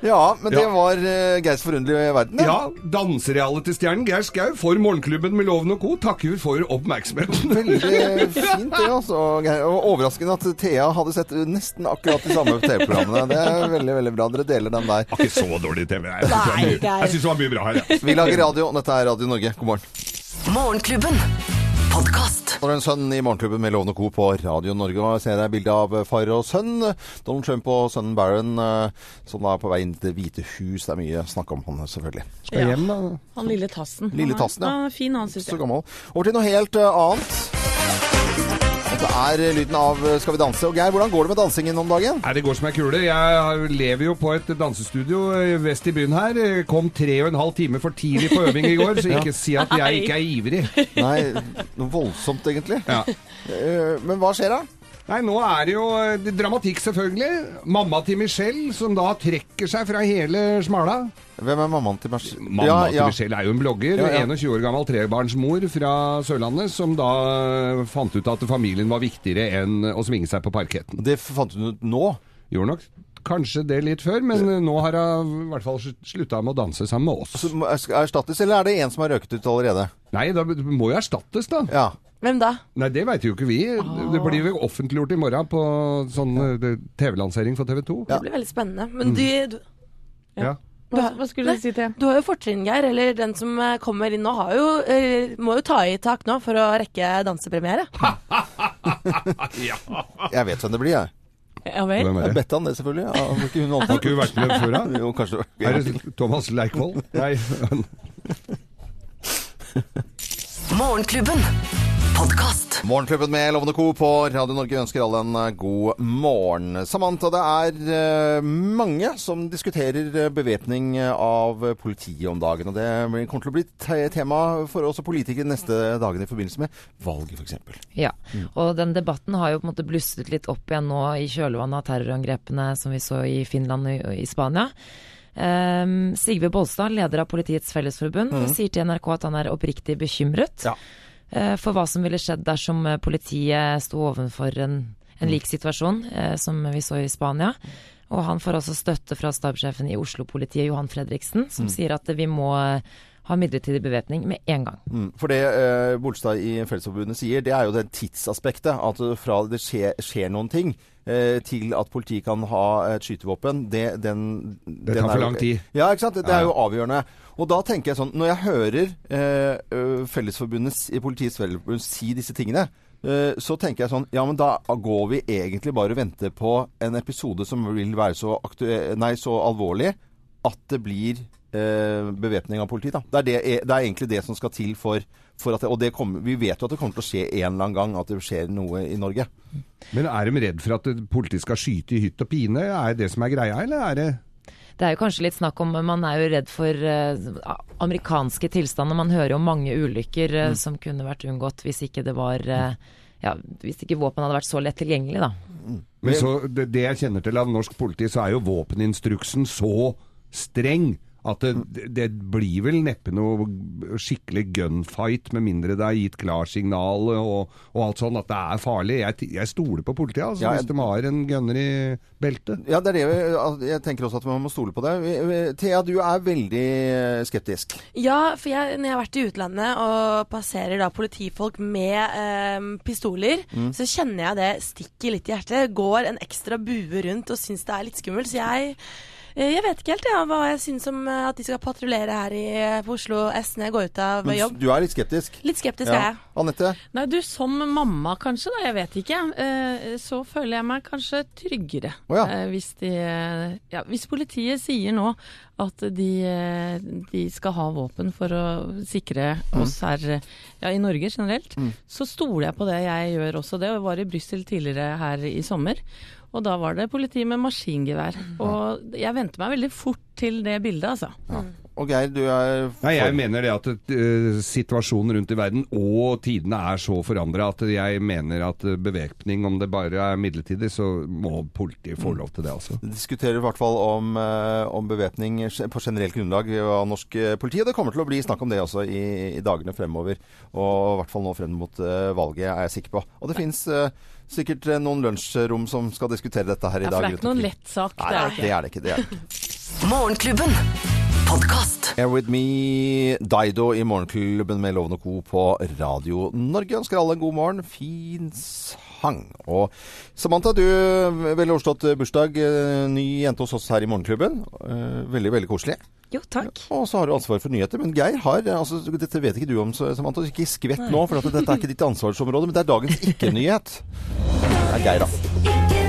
Ja, men det var uh, Geirs forunderlige verden. Ja, danserealitystjernen Geir Skau for Morgenklubben med Loven og Co. takker for oppmerksomheten. *laughs* Veldig fint det, altså. Og overraskende at Thea hadde sett nesten akkurat de samme TV-programmene. Det er veldig, veldig bra. Dere deler den der. Har ikke så dårlig TV. Jeg syns det var mye bra her. Ja. Vi lager radio, og dette er Radio Norge. God morgen. Morgenklubben. Podkast. Nå det en sønn i Morgenklubben med Lovende Co. på Radio Norge. Og jeg ser deg bilde av far og sønn. Donald Trump og sønnen Barron, eh, som da er på vei inn til Det hvite hus. Det er mye snakk om han, selvfølgelig. Skal hjem, da. Han lille tassen. Lille tassen, ja. Er fin, han, syns Så gammel. Over til noe helt eh, annet. Dette er lyden av Skal vi danse. Og Geir, hvordan går det med dansingen om dagen? Nei, Det går som ei kule. Jeg lever jo på et dansestudio eh, vest i byen her. Kom tre og en halv time for tidlig på øving i går, så *laughs* ikke si at jeg ikke er ivrig. Nei, noe voldsomt, egentlig. Ja. Eh, Men hva skjer da? Nei, nå er det jo eh, det dramatikk, selvfølgelig. Mamma til Michelle, som da trekker seg fra hele smala. Hvem er mammaen til Michelle? Mamma ja, til ja. Michelle er jo en blogger, Ja, ja. 21 år gammel trebarnsmor fra Sørlandet, som da eh, fant ut at familien var viktigere enn å svinge seg på parketten. Det fant hun ut nå? Gjorde nok kanskje det litt før, men eh, nå har hun i hvert fall slutta med å danse sammen med oss. Altså, erstattes, eller er det en som har røket ut allerede? Nei, det må jo erstattes, da. Ja. Hvem da? Nei, det veit jo ikke vi. Det blir jo offentliggjort i morgen på sånn ja. TV-lansering for TV 2. Det blir veldig spennende. Men du, du, Ja. Hva, hva skulle du si til du har jo fortrinn, Geir. Eller den som eh, kommer inn nå, har jo, eh, må jo ta i tak nå for å rekke dansepremiere. *laughs* Jeg vet hvem det blir, jeg. Ja vel? Hvem er det? Bettan, det selvfølgelig. Ja, har ikke hun Har ikke hun vært med før, da? Jo, kanskje. Er det Thomas Leikvoll? Nei. *laughs* Morgenklubben. Podkast. Morgenklubben med Lovende Co. på Radio Norge ønsker alle en eh, god morgen. Samantha, det er eh, mange som diskuterer eh, bevæpning av politiet om dagen. Og det kommer til å bli et tema for oss og politikere neste dagene i forbindelse med valget, f.eks. Ja, og den debatten har jo på en måte blusset litt opp igjen nå i kjølvannet av terrorangrepene som vi så i Finland og i Spania. Um, Sigve Bolstad, leder av Politiets Fellesforbund, sier til NRK at han er oppriktig bekymret Ja. Eh, for hva som ville skjedd dersom eh, politiet sto overfor en, en lik situasjon eh, som vi så i Spania. Og han får også støtte fra stabssjefen i Oslo-politiet, Johan Fredriksen, som sier at vi må ha midlertidig bevæpning med en gang. Mm. For det eh, Bolstad i Fellesforbundet sier, det er jo det tidsaspektet. At fra det skjer, skjer noen ting eh, til at politiet kan ha et skytevåpen, det, den, Det tar er for lang tid. Ja, ikke sant. Det, det er jo avgjørende. Og da tenker jeg sånn, når jeg hører eh, Fellesforbundet, i Politiets Fellesforbund si disse tingene, eh, så tenker jeg sånn Ja, men da går vi egentlig bare og venter på en episode som vil være så, nei, så alvorlig at det blir eh, bevæpning av politiet. Da. Det, er det, det er egentlig det som skal til for, for at det, Og det kommer, vi vet jo at det kommer til å skje en eller annen gang at det skjer noe i Norge. Men er de redd for at politiet skal skyte i hytt og pine? Er det som er greia, eller er det Det er jo kanskje litt snakk om Man er jo redd for uh, amerikanske tilstander. Man hører jo mange ulykker eh, som kunne vært unngått hvis ikke det var uh, ja, hvis ikke våpen hadde vært så lett tilgjengelig, da. Men så, det, det jeg kjenner til av norsk politi, så er jo våpeninstruksen så streng At det, det blir vel neppe noe skikkelig gunfight, med mindre det er gitt klarsignal og, og alt sånn, at det er farlig. Jeg, jeg stoler på politiet, altså, Ja, jeg- hvis de har en gunner i beltet. Ja, det er det vi- Jeg tenker også at man må stole på det. Thea, du er veldig skeptisk. Ja, for jeg, når jeg har vært i utlandet og passerer da politifolk med eh, pistoler, Mm. så kjenner jeg det stikker litt i hjertet. Går en ekstra bue rundt og syns det er litt skummelt. Så jeg, eh, jeg vet ikke helt ja, hva jeg syns om eh, at de skal patruljere her i, på Oslo S når jeg går ut av Men jobb. du er litt skeptisk? Litt skeptisk er jeg. Anette? Nei, du som mamma kanskje, da, jeg vet ikke. Eh, Så føler jeg meg kanskje tryggere. Oh, ja. Eh, Hvis, de, ja, hvis politiet sier nå at de, eh, de skal ha våpen for å sikre Mm. oss her eh, ja, i Norge generelt, så stoler jeg på det. Jeg gjør også det. Jeg var i Brussel tidligere her i sommer. Og da var det politi med maskingevær. Og jeg venter meg veldig fort til det bildet, altså. Og Geir, du er Nei, Jeg mener det at uh, situasjonen rundt i verden og tidene er så forandra at jeg mener at bevæpning, om det bare er midlertidig, så må politiet få lov til det, altså. Vi diskuterer i hvert fall om, uh, om bevæpning på generelt grunnlag av norsk eh, politi. Og det kommer til å bli snakk om det også i, i dagene fremover. Og i hvert fall nå frem mot uh, valget, er jeg sikker på. Og det fins sikkert eh, noen lunsjrom som skal diskutere dette her i Ja, dag. for det er ikke noen lett sak. Nei, det er det det ikke. er det ikke. Det er det ikke. Morgenklubben. Podkast. Air With Me, Daido i Morgenklubben med Loven og Co. på Radio Norge. Ønsker alle en god morgen. Fin sang. Og Samantha, du veldig overstått bursdag. eh, Ny jente hos oss her i Morgenklubben. Eh, Veldig, veldig koselig. Jo, takk. Og så har du ansvar for nyheter. Men Geir har altså, Dette vet ikke du om, Samantha. Ikke skvett nå, for dette er ikke ditt ansvarsområde. Men det er dagens ikke-nyhet. *laughs* Det er Geir, da.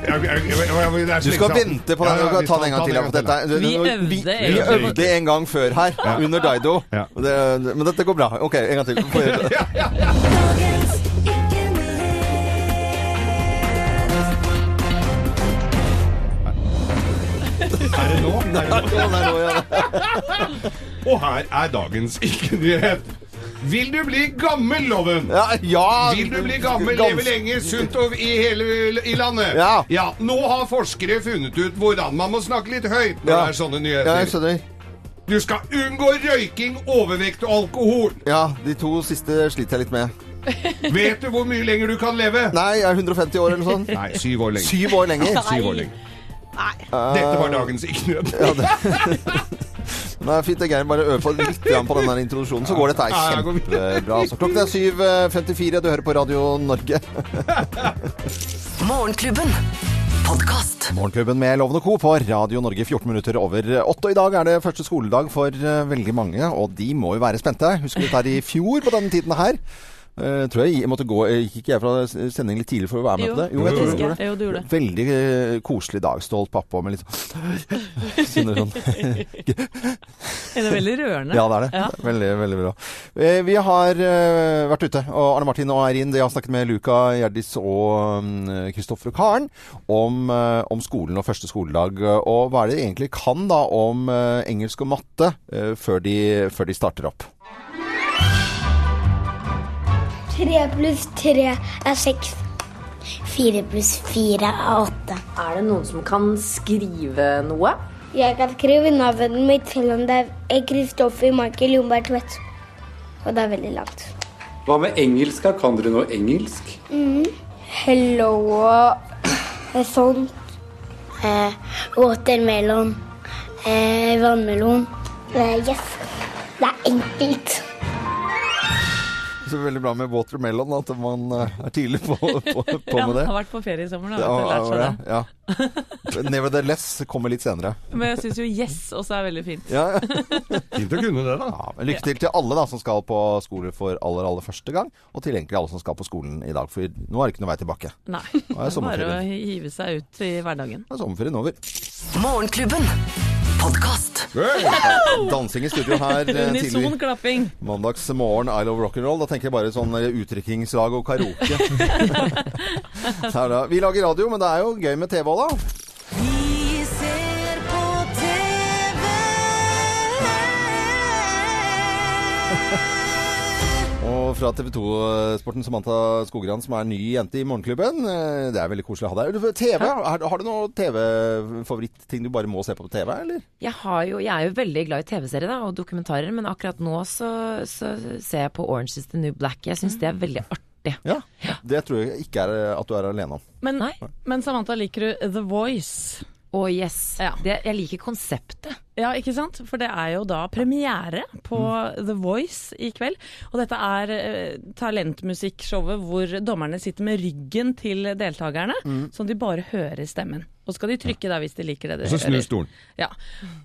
Du skal vente på den. Du kan ta den en gang til. ja, for dette, Vi vi, øvde vi, en vi øvde en gang før her, under Daido. Ja. Det, men dette går bra. OK, en gang til. Er det nå? Er det nå? Nei, nå, ja. Og her er dagens ikke-nyhet. Vil du bli gammel, Loven? Ja, ja. Vil du bli gammel, Gans- leve lenge, sunt og i hele i landet? Ja. ja. Nå har forskere funnet ut hvordan man må snakke litt høyt når det er sånne nyheter. Ja, jeg skjønner. Du skal unngå røyking, overvekt og alkohol. Ja, de to siste sliter jeg litt med. *laughs* Vet du hvor mye lenger du kan leve? Nei, jeg er 150 år eller sånt. Nei, syv år lenger. Syv år lenger. Syv år lenger. Dette var dagens ikke-nød. *laughs* Ja, det. Nei, fint, det er Geir. Bare øve på litt på den introduksjonen, så går dette her kjempebra. Så Klokken er 7.54. Du hører på Radio Norge. *laughs* Morgenklubben. Podcast. Morgenklubben med Loven og Co. på Radio Norge 14 minutter over åtte. I dag er det første skoledag for eh, veldig mange, og de må jo være spente. Husker du dette her i fjor på denne tiden her? Eh, tror jeg jeg måtte gå Gikk ikke jeg fra sending litt tidlig for å være med Jo, på det? Jo, jeg tror jeg jeg. du gjorde det. Veldig uh, koselig dag. Stolt pappa med litt *laughs* sånn sånn Det er *laughs* veldig rørende. Ja, det er det. Ja. Veldig, veldig bra. Uh, Vi har eh, vært ute, og Arne Martin og Eirin de har snakket med Luca, Gjerdis og Kristoffer Kristoffer og Karen om, eh, om skolen og første skoledag. Og hva er det de egentlig kan da om eh, engelsk og matte eh, før de, før de starter opp. Tre pluss tre er seks. Fire pluss fire er åtte. Er det noen som kan skrive noe? Jeg kan skrive navnet mitt selv om det er Kristoffer Michael Jomberg Tvedt. Og det er veldig langt. Hva med engelsk? Kan dere noe engelsk? Hello og sånt. Eh, watermelon. Eh, vannmelon. Eh, yes. Det er enkelt. Så veldig bra med watermelon, at man eh, er tidlig på, på, på *laughs* med det. har vært på ferie i sommer, da. Ja, det. ja. *laughs* Nevertheless kommer litt senere. Men jeg syns jo yes også er veldig fint. Ja, *laughs* Fint å kunne det, da. Ja, men lykke til til alle da, som skal på skole for aller, aller første gang, og til egentlig alle som skal på skolen i dag, for nå er det ikke noe vei tilbake. Nei. Nå er bare å hive seg ut i hverdagen. Nå er sommerferien over. Morgenklubben. Hey! *laughs* Dansing i studio her eh, Unison klapping. mandags morgen, I love rock'n'roll. Da tenker jeg bare sånn eh, og karaoke. Vi lager radio, men det er jo gøy med TV òg, da. Vi ser på TV. Og fra TV 2-sporten Samantha Skogran, som er ny jente i Morgenklubben. Eh, Det er veldig koselig å ha deg. TV, har, har du noen TV-favorittting du bare må se på på TV, eller? Jeg, har jo, jeg er jo veldig glad i TV-serier og dokumentarer, men akkurat nå så, så ser jeg på Orange is the New Black. Jeg syns det er veldig artig. Ja. Det tror jeg ikke er at du er alene om. Men, men Samantha, liker du The Voice? Å yes. Ja. Det, jeg liker konseptet. Ja, ikke sant? For det er jo da premiere på The Voice i kveld. Og dette er eh, talentmusikkshowet hvor dommerne sitter med ryggen til deltakerne, sånn at de bare hører stemmen. Og så skal de trykke da hvis de liker det de Og så snur stolen. Ja.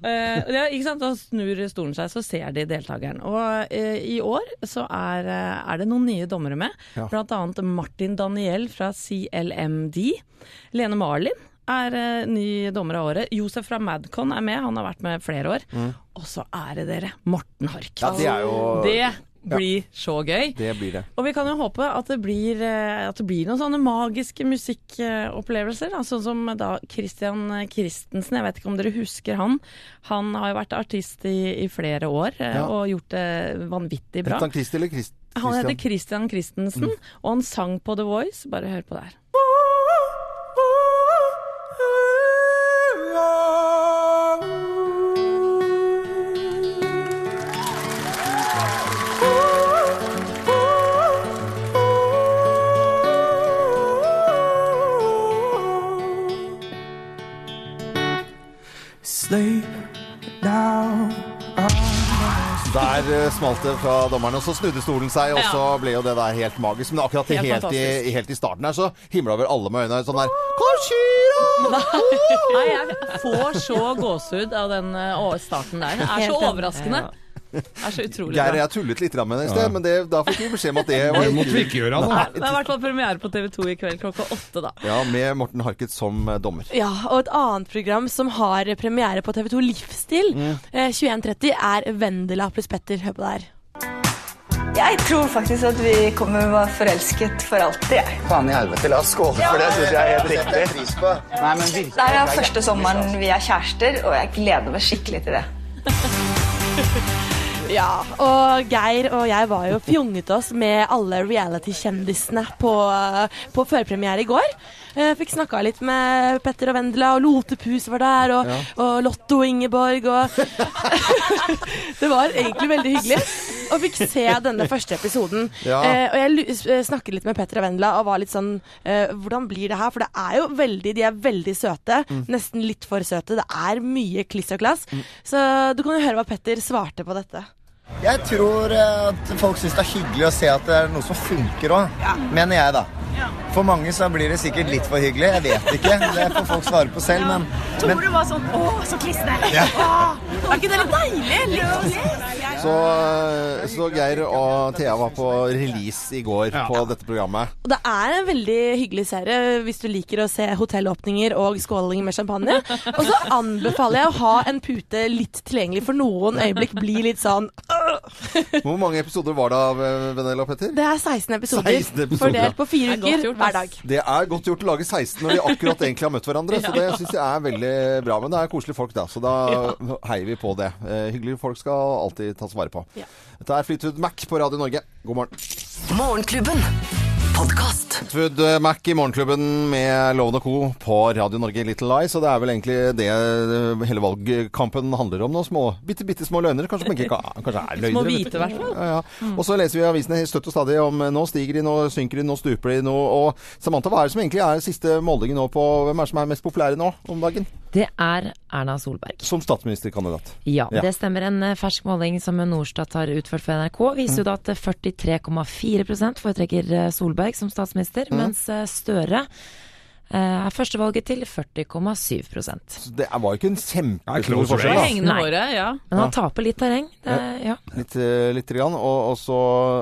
Uh, ja, ikke sant? Da snur stolen seg, så ser de deltakeren. Og uh, i år så er, eh, er det noen nye dommere med. Ja. Blant annet Martin Daniel fra CLMD. Lene Marlin er uh, ny dommer av året. Josef fra Madcon er med, han har vært med flere år. Og så er det dere, Morten Harket. Ja, det er jo- Det blir så gøy. Det blir det. Og vi kan jo håpe at det blir, eh, at det blir noen sånne magiske musikkopplevelser. Da. Sånn som da Christian Christensen, jeg vet ikke om dere husker han. Han har jo vært artist i, i flere år eh, Ja. og gjort det vanvittig bra. Han heter Christian? Christensen, mm. og han sang på The Voice. Bare hør på det her. Smalt det fra dommeren, og så snudde stolen seg, og så ble jo det der helt magisk. Men akkurat Helt helt, i, helt i starten her, så himla vel alle med øynene sånn der Nei. Nei, jeg får så gåsehud av den eh, starten der. Det er så overraskende. Det er så utrolig Geir, bra. jeg tullet litt med det i sted, men det, da fikk vi beskjed om at det var Det måtte vi ikke gjøre, da. Det er i hvert fall premiere på TV 2 i kveld klokka åtte, da. Ja, med Morten Harket som eh, dommer. Ja, og et annet program som har premiere på TV2 Livsstil eh, 21.30 er Vendela pluss Petter. Hør på det her. Jeg tror faktisk at vi kommer til å være forelsket for alltid, jeg. Faen i helvete, la oss skåle for det, syns jeg er helt riktig. Nei, men virkelig. Det er den første sommeren vi er kjærester, og jeg gleder meg skikkelig til det. *laughs* Ja, og Geir og jeg var jo fjonget oss med alle reality-kjendisene på, på førpremiere i går. Jeg fikk snakka litt med Petter og Vendela, og Lotepus var der, og, Ja. og Lotto og Ingeborg, og *laughs* Det var egentlig veldig hyggelig. Og fikk se denne første episoden. Ja. Eh, og jeg eh, snakket litt med Petter og Vendela og var litt sånn eh, Hvordan blir det her? For det er jo veldig De er veldig søte. Nesten litt for søte. Det er mye kliss og klass. Så du kan jo høre hva Petter svarte på dette. Jeg tror eh, at folk syns det er hyggelig å se at det er noe som funker òg. Mener jeg, da. For mange så blir det sikkert litt for hyggelig. Jeg vet ikke. Det får folk svare på selv, men, men var sånn Å, så klissende! Ja. Er ikke det litt deilig? Så, eh, så Geir og Thea var på release i går Ja. på dette programmet. Og det er en veldig hyggelig serie hvis du liker å se hotellåpninger og skåling med champagne. Og så anbefaler jeg å ha en pute litt tilgjengelig, for noen øyeblikk blir litt sånn Hvor mange episoder var det av eh, Venella og Petter? Det er 16 episoder, 16 episoder, fordelt på fire Det er godt gjort, hver dag. Det er godt gjort å lage 16 når de akkurat egentlig har møtt hverandre. Så *laughs* det syns jeg er veldig bra. Men det er koselige folk, da. Så da heier vi på det. Eh, hyggelige folk skal alltid tas vare på. Ja. Dette er Flytud Mac på Radio Norge. God morgen. Morgenklubben. Podkast. Eh, Mac i Morgenklubben med Loven og Co. på Radio Norge Little Lies. Og det er vel egentlig det hele valgkampen handler om nå. Små, bitte, bitte små løgner. Kanskje, man ikke, kanskje er løgner. Små hvite, i hvert fall. Ja, ja. Og så leser vi i avisene støtt og stadig om eh, nå stiger de, nå synker de, nå stuper de. Nå, og Samantha, hva er det som egentlig er siste målingen nå på hvem er det som er mest populære nå om dagen? Det er Erna Solberg. Som statsministerkandidat. Ja, Ja. det stemmer. En eh, fersk måling som Norstat har utført for NRK, viser jo da at 43,4% foretrekker eh, Solberg som statsminister, mens eh, Støre eh, er førstevalget til 40,7 Så det var jo ikke en kjempestor forskjell. Da. ja. Men han taper litt terreng. Det, ja. Litt, eh, litt grann, og, og så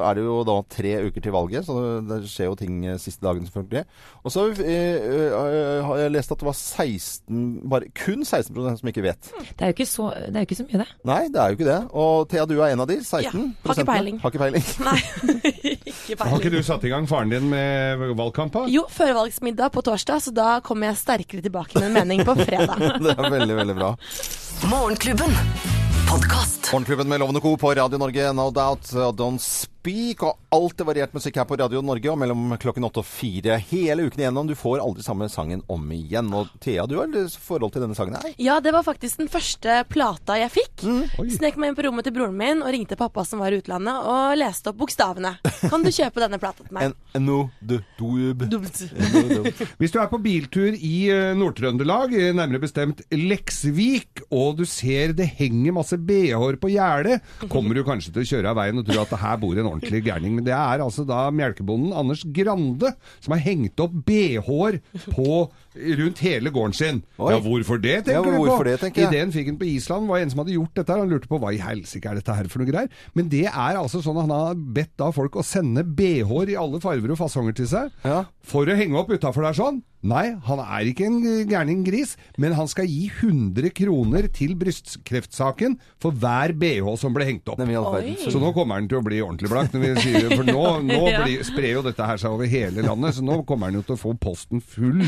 er det jo da tre uker til valget, så det skjer jo ting siste dagen selvfølgelig. Og så har jeg lest at det var 16, bare kun 16% som ikke vet. Det er jo ikke så, det er jo ikke så mye, det. Nei, det er jo ikke det. Og Thea, du er en av de. 16 Ja, har ikke peiling. Har ikke peiling. Nei, *laughs* *laughs* ikke Har ikke du satt i gang faren din med valgkamp? Jo, førvalgsmiddag på torsdag, så da kommer jeg sterkere tilbake med en mening på fredag. *laughs* det er veldig, veldig bra. Morgenklubben. Podcast. Morgenklubben med Lovende Co. på Radio Norge, no doubt. og Don't Speak og alt det variert musikk her på Radio Norge og mellom klokken åtte og fire hele uken igjennom. Du får aldri samme sangen om igjen. Og Thea, du har litt forhold til denne sangen her? Ja, det var faktisk den første plata jeg fikk. Mm. Snek meg inn på rommet til broren min og ringte pappa som var i utlandet, og leste opp bokstavene. Kan du kjøpe denne plata til meg? *laughs* no, du, du, du Hvis du er på biltur i eh, Nord-Trøndelag, eh, nærmere bestemt Leksvik, og du ser det henger masse BH-er på gjerdet, kommer du kanskje til å kjøre av veien og tro at det her bor en ordentlig gærning. Men det er altså da melkebonden Anders Grande som har hengt opp BH-er på rundt hele gården sin. Oi. Ja, hvorfor det, tenker Ja, du på? det, tenker. Ideen fikk han på Island, var en som hadde gjort dette. Han lurte på hva i helsike er dette her for noe greier. Men det er altså sånn at han har bedt da folk å sende BH-er i alle farver og fasonger til seg. For å henge opp utafor der sånn. Nei, han er ikke en gærning gris, men han skal gi 100 kroner til brystkreftsaken for hver BH som ble hengt opp. Så nå kommer han til å bli ordentlig blakk. Når vi sier, for nå, nå *laughs* Ja. blir, sprer jo dette her seg over hele landet, så nå kommer han jo til å få posten full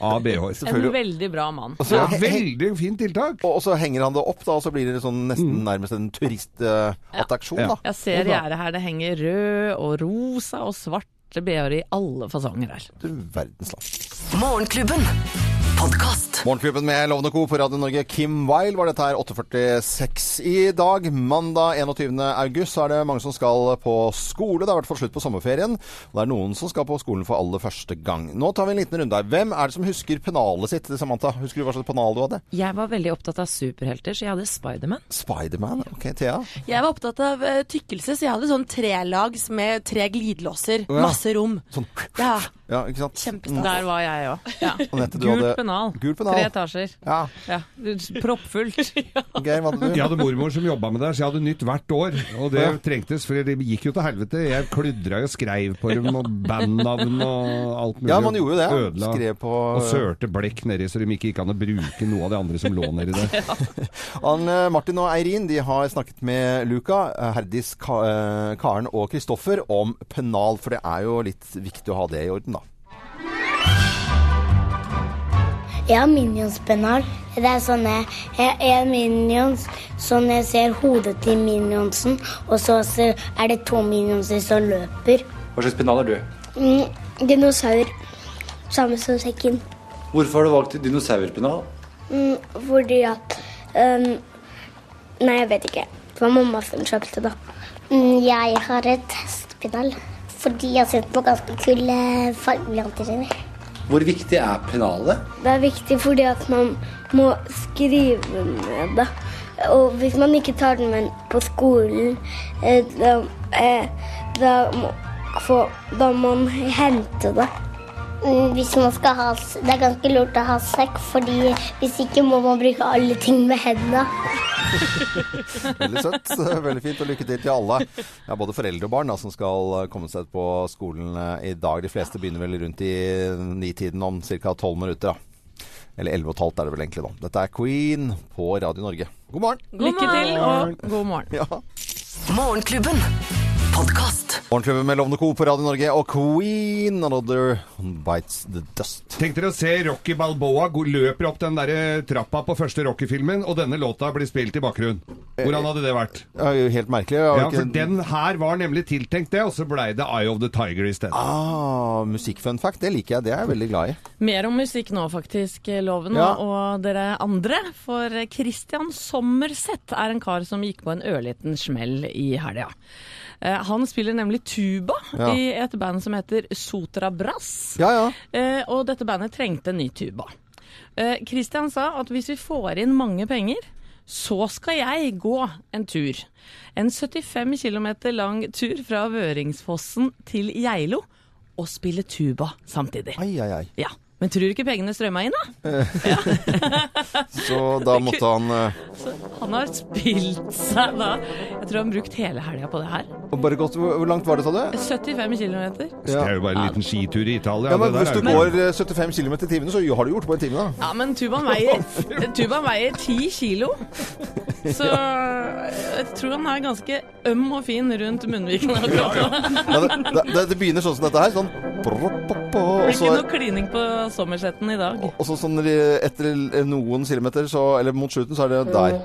av BH-er. En veldig bra mann. Også, Ja, veldig fint tiltak. Og så henger han det opp, da, og så blir det sånn nesten nærmest en turistattraksjon, da. Jeg ser gjerdet her, det henger rød og rosa og svarte BH-er i alle fasonger her. Du verdens land. Morgenklubben. Podkast. Morgenklubben med Lovende Co. på Radio Norge. Kim Weil var dette her 8.46 i dag. Mandag 21. august så er det mange som skal på skole. Det er i hvert fall slutt på sommerferien. Og det er noen som skal på skolen for aller første gang. Nå tar vi en liten runde her. Hvem er det som husker pennalet sitt, Samantha? Husker du hva slags pennal du hadde? Jeg var veldig opptatt av superhelter, så jeg hadde Spiderman. Spiderman? Ok, Thea? Jeg var opptatt av eh, tykkelse, så jeg hadde sånn trelags med tre glidelåser. Ja. Masse rom. Sånn. Ja. Ja, ikke sant? Kjempestas. Der var jeg òg. Ja. Gult hadde- pennal. Gul pennal. Tre etasjer. Ja. Proppfullt. *laughs* Geir, hva hadde du? Jeg hadde mormor som jobba med det, så jeg hadde nytt hvert år. Og det Ja. trengtes, for det gikk jo til helvete. Jeg kludra jo skreiv på dem, og bandnavn og alt mulig. Ja, man gjorde jo det. Ødela. Skrev på- Og sørte blekk nedi, så de ikke gikk an å bruke noe av det andre som lå nedi der. *laughs* Anne, Martin og Eirin de har snakket med Luca, eh, Herdis, eh, Karen og Kristoffer om pennal, for det er jo litt viktig å ha det i orden, da. Jeg har minionspennal. Det er sånne Jeg er minions sånn jeg ser hodet til minionsen, og så er det to minionser som løper. Hva slags pennal er du? Mm, dinosaur. Samme som sekken. Hvorfor har du valgt dinosaurpennal? Mm, fordi at um, Nei, jeg vet ikke. Det var mamma som kjøpte det. Mm, jeg har et hestepennal. Fordi jeg har sett på ganske kule fargeblanter inni. Hvor viktig er pennalet? Det er viktig fordi at man må skrive med det. Og hvis man ikke tar den med på skolen, eh, da, eh, da, må, da må man hente det. Mm, Hvis man skal ha, det er ganske lurt å ha sekk, fordi hvis ikke må man bruke alle ting med hendene. Veldig søtt. *laughs* Veldig fint, og lykke til til alle. Ja, både foreldre og barn da, som skal eh, komme seg på skolen eh, i dag. De fleste begynner vel rundt i nitiden om ca. tolv minutter. da. Eller elleve og et halvt er det vel egentlig, da. Dette er Queen på Radio Norge. God morgen! Lykke til og god morgen. Ja. Morgenklubben. Podkast. Morgenklubben med Lovende Co. på Radio Norge og Queen, Another Bites the Dust. Tenk dere å se Rocky Balboa gå- løper opp den der trappa på første Rocky-filmen, og denne låta blir spilt i bakgrunnen. Hvordan hadde det vært? Helt merkelig. Ja, ikke- for den her var nemlig tiltenkt det, og så blei det Eye of the Tiger i stedet. Ah, Musikkfun fact, det liker jeg. Det er jeg veldig glad i. Mer om musikk nå, faktisk, Loven Ja. og, og dere andre. For Christian Sommerseth er en kar som gikk på en ørliten smell i helga. Eh, han spiller nemlig tuba Ja. i et band som heter Sotra Brass. Ja, ja. Eh, og dette bandet trengte en ny tuba. Eh, Christian sa at hvis vi får inn mange penger, så skal jeg gå en tur. En 75 km lang tur fra Vøringsfossen til Geilo, og spille tuba samtidig. Ai, ai, ai. Ja. Men tror du ikke pengene strømma inn, da? *laughs* Så da måtte han uh... Så han har spilt seg da Jeg tror han har brukt hele helga på det her. og bare gått, hvor, langt var det, sa du? 75 km. Det er jo bare en liten skitur i Italia. Ja, men det der Hvis du går eh, 75 km i timen, så har du gjort på en time, da. Ja, men tubaen veier, *laughs* tubaen veier 10 kilo. *laughs* Så jeg tror han er ganske øm og fin rundt munnviken. akkurat nå. Ja, det, det, det begynner sånn som dette her. Sånn og så, ikke noe klining på sommersetten i dag. og så sånn etter noen kilometer, så, eller mot slutten, så er det der.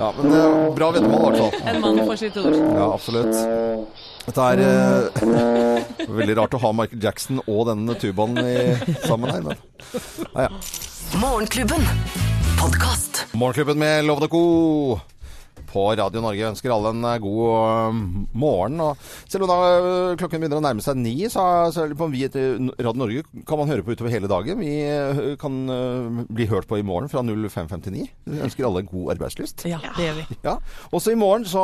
Ja, men det er bra veddemål i hvert fall. En mann for sitt ord. Ja, absolutt. Dette er eh, *laughs* veldig rart å ha Michael Jackson og denne tubaen i, sammen her. Men. Ja, ja. Morgenklubben. Podcast. Morgenklubben med Lovende Co. På Radio Norge ønsker alle en eh, god eh, morgen. Og selv om da eh, klokken begynner å nærme seg ni, så så er det på vi etter Radio Norge kan man høre på utover hele dagen. Vi kan bli hørt på i morgen fra 0559. Vi ønsker alle en god arbeidslyst. Ja, det gjør vi. Ja. Også i morgen så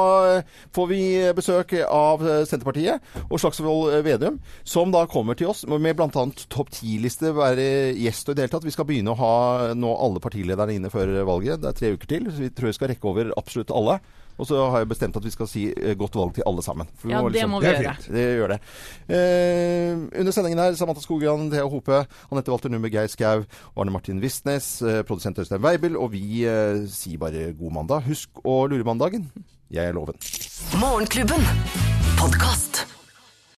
får vi besøk av Senterpartiet og Slagsvold Vedum, som da kommer til oss med bl.a. topp 10-liste, være gjest og i det hele tatt. Vi skal begynne å ha nå alle partilederne inne før valget. Det er tre uker til, så vi tror vi skal rekke over absolutt alle. Og så har jeg bestemt at vi skal si eh, godt valg til alle sammen. Ja, det må vi Det gjøre. fint. det gjør det. Eh, under sendingen her, Samantha Skogran, Thea Hope, Anette Walter Numme, Geir Skau, Arne Martin Vistnes, eh, produsent Øystein Weibel, og vi eh, sier bare god mandag. Husk å lure mandagen. Jeg er loven. Morgenklubben. Podkast.